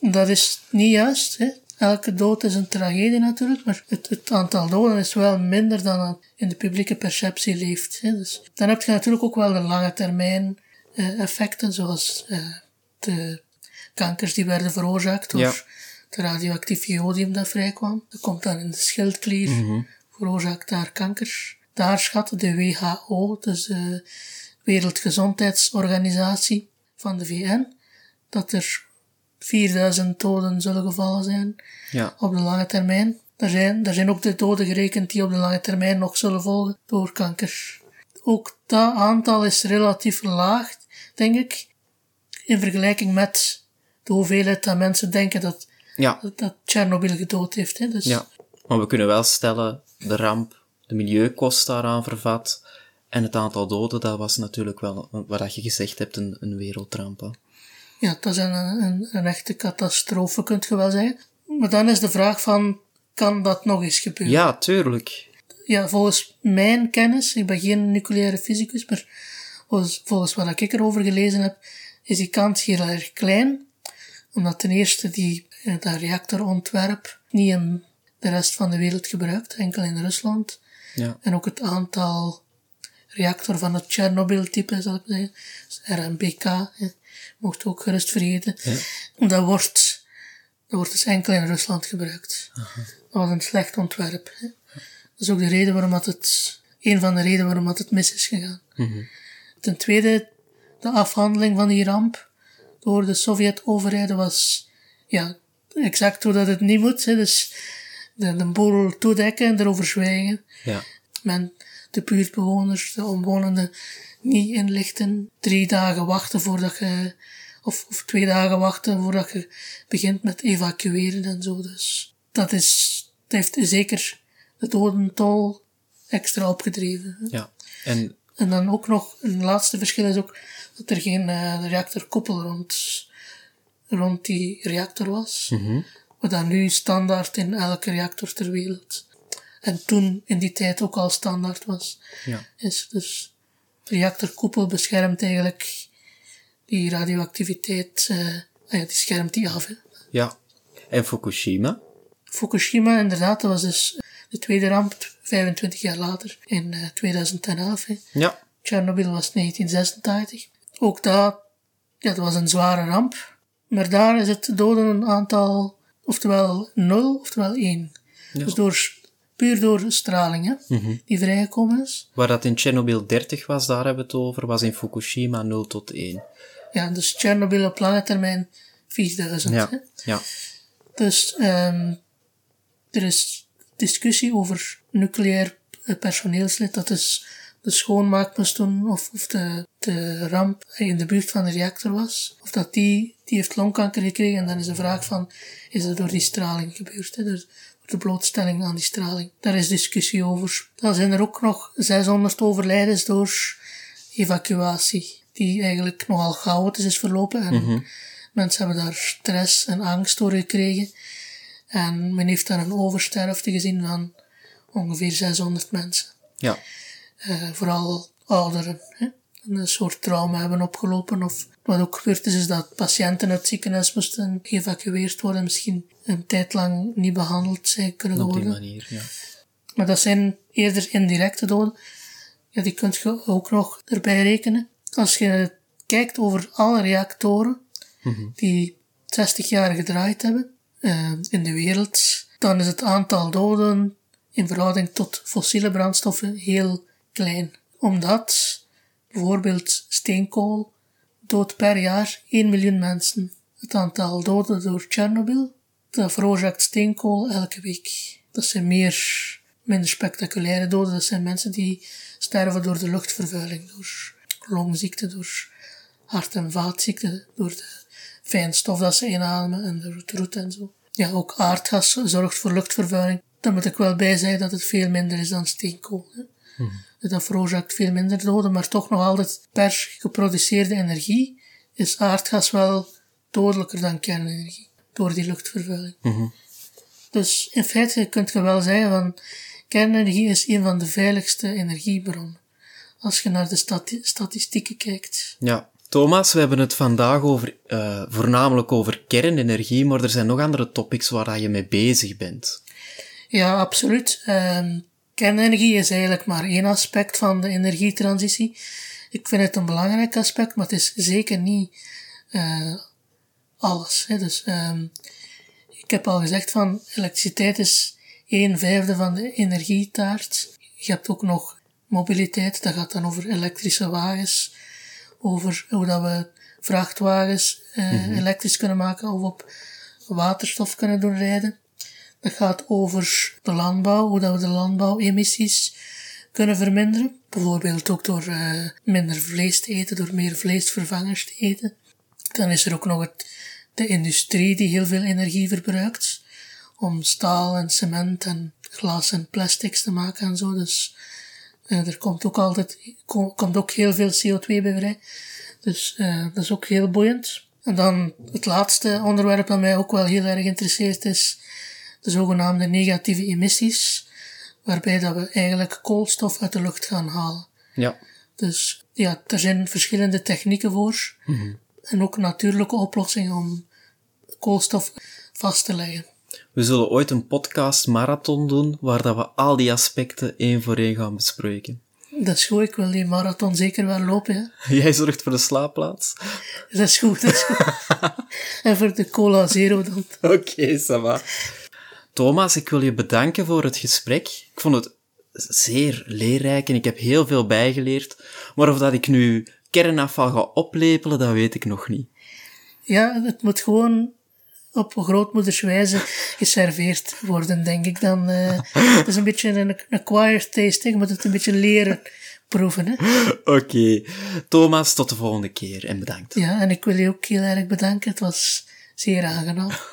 Dat is niet juist. Hè. Elke dood is een tragedie natuurlijk, maar het, het aantal doden is wel minder dan het in de publieke perceptie leeft. Hè. Dus dan heb je natuurlijk ook wel de lange termijn eh, effecten, zoals eh, de kankers die werden veroorzaakt door Ja. het radioactief jodium dat vrijkwam. Dat komt dan in de schildklier, veroorzaakt daar kanker. Daar schat de WHO, dus de Wereldgezondheidsorganisatie van de VN, dat er 4000 doden zullen gevallen zijn Ja. op de lange termijn. Er zijn, er zijn ook de doden gerekend die op de lange termijn nog zullen volgen door kanker. Ook dat aantal is relatief laag, denk ik, in vergelijking met de hoeveelheid dat mensen denken dat, Ja. dat, dat Tsjernobyl gedood heeft. Hè. Dus Ja. Maar we kunnen wel stellen, de ramp, de milieukost daaraan vervat en het aantal doden, dat was natuurlijk wel, wat je gezegd hebt, een, een wereldramp. hè. Ja, dat is een, een, een echte catastrofe, kunt je wel zeggen. Maar dan is de vraag van, kan dat nog eens gebeuren? Ja, tuurlijk. Ja, volgens mijn kennis, ik ben geen nucleaire fysicus, maar volgens, volgens wat ik erover gelezen heb, is die kans heel erg klein. Omdat ten eerste die, eh, dat reactorontwerp niet in de rest van de wereld gebruikt, enkel in Rusland. Ja. En ook het aantal reactor van het Chernobyl-type, zal ik zeggen, dus RMBK, mocht ook gerust vergeten. Dat, wordt, dat wordt dus enkel in Rusland gebruikt. Dat was een slecht ontwerp. Hè. Dat is ook de reden waarom dat het, een van de redenen waarom dat het mis is gegaan. Ten tweede, de afhandeling van die ramp door de Sovjet-overheid was, ja, exact hoe dat het niet moet. Hè. Dus de, de boel toedekken en erover zwijgen. Ja. Men, de buurtbewoners, de omwonenden niet inlichten. Drie dagen wachten voordat je, of, of twee dagen wachten voordat je begint met evacueren en zo. Dus dat is, dat heeft zeker de dodentol extra opgedreven. Ja. En En dan ook nog, een laatste verschil is ook dat er geen eh, reactorkoepel rond, rond die reactor was. Wat dan nu standaard in elke reactor ter wereld. En toen in die tijd ook al standaard was. ja. Is dus reactorkoepel beschermt eigenlijk die radioactiviteit, eh, ah ja, die schermt die af. hè. Ja. En Fukushima? Fukushima, inderdaad, dat was dus de tweede ramp, 25 jaar later, in eh, 2011. hè. Ja. Chernobyl was 1986. Ook dat, ja, dat was een zware ramp. Maar daar is het dodenaantal oftewel 0, oftewel 1. Dus door, puur door straling hè, die vrijgekomen is. Waar dat in Chernobyl 30 was, daar hebben we het over, was in Fukushima 0 tot 1. Ja, dus Chernobyl op lange termijn 4000. Hè. Ja. Ja. Dus ehm er is discussie over nucleair eh, personeelslid dat dus de schoonmaak moest doen of, of de, de ramp in de buurt van de reactor was. Of dat die, die heeft longkanker gekregen en dan is de vraag van, is het door die straling gebeurd? Hè? Dus de blootstelling aan die straling. Daar is discussie over. Dan zijn er ook nog 600 overlijdens door evacuatie, die eigenlijk nogal chaotisch is verlopen. En mensen hebben daar stress en angst door gekregen. En men heeft daar een oversterfte gezien van ongeveer 600 mensen. Ja. Eh, vooral ouderen. Hè? Een soort trauma hebben opgelopen. Of wat ook gebeurd is, is dat patiënten uit het ziekenhuis moesten geëvacueerd worden. Misschien een tijd lang niet behandeld zijn kunnen Op die worden. manier, ja. Maar dat zijn eerder indirecte doden. Ja, die kunt je ook nog erbij rekenen. Als je kijkt over alle reactoren die 60 jaar gedraaid hebben eh, in de wereld, dan is het aantal doden in verhouding tot fossiele brandstoffen heel klein. Omdat bijvoorbeeld steenkool doodt per jaar 1 miljoen mensen. Het aantal doden door Chernobyl, dat veroorzaakt steenkool elke week. Dat zijn meer, minder spectaculaire doden. Dat zijn mensen die sterven door de luchtvervuiling, door longziekte, door hart- en vaatziekten, door de fijnstof dat ze inademen en door het roet en zo. Ja, ook aardgas zorgt voor luchtvervuiling. Daar moet ik wel bij zeggen dat het veel minder is dan steenkool. Dus Dat veroorzaakt veel minder doden, maar toch nog altijd per geproduceerde energie is aardgas wel dodelijker dan kernenergie, door die luchtvervuiling. Dus in feite kun je wel zeggen van kernenergie is een van de veiligste energiebronnen. Als je naar de stati- statistieken kijkt. Ja. Thomas, we hebben het vandaag over, eh, voornamelijk over kernenergie, maar er zijn nog andere topics waar je mee bezig bent. Ja, absoluut. Ehm, kernenergie is eigenlijk maar één aspect van de energietransitie. Ik vind het een belangrijk aspect, maar het is zeker niet eh, alles. Hè. Dus, ehm, ik heb al gezegd van elektriciteit is een vijfde van de energietaart. Je hebt ook nog mobiliteit, dat gaat dan over elektrische wagens, over hoe dat we vrachtwagens eh, elektrisch kunnen maken of op waterstof kunnen doen rijden. Dat gaat over de landbouw, hoe dat we de landbouwemissies kunnen verminderen. Bijvoorbeeld ook door eh, minder vlees te eten, door meer vleesvervangers te eten. Dan is er ook nog het, de industrie die heel veel energie verbruikt. Om staal en cement en glas en plastics te maken en zo. Dus eh, er komt ook altijd, ko- komt ook heel veel CO2 bij vrij. Dus eh, dat is ook heel boeiend. En dan het laatste onderwerp dat mij ook wel heel erg interesseert is de zogenaamde negatieve emissies. Waarbij dat we eigenlijk koolstof uit de lucht gaan halen. Ja. Dus ja, er zijn verschillende technieken voor. En ook natuurlijke oplossingen om koolstof vast te leggen. We zullen ooit een podcast marathon doen, waar dat we al die aspecten één voor één gaan bespreken. Dat is goed, ik wil die marathon zeker wel lopen. Hè. [LAUGHS] Jij zorgt voor de slaapplaats? Dat is goed, dat is goed. [LAUGHS] en voor de cola zero dan. Oké, ça va. Thomas, ik wil je bedanken voor het gesprek. Ik vond het zeer leerrijk en ik heb heel veel bijgeleerd. Maar of dat ik nu kernafval ga oplepelen, dat weet ik nog niet. Ja, het moet gewoon op grootmoederswijze geserveerd worden, denk ik dan. eh het is een beetje een acquired taste, je moet het een beetje leren proeven. Oké. Thomas, tot de volgende keer en bedankt. Ja, en ik wil je ook heel erg bedanken. Het was zeer aangenaam.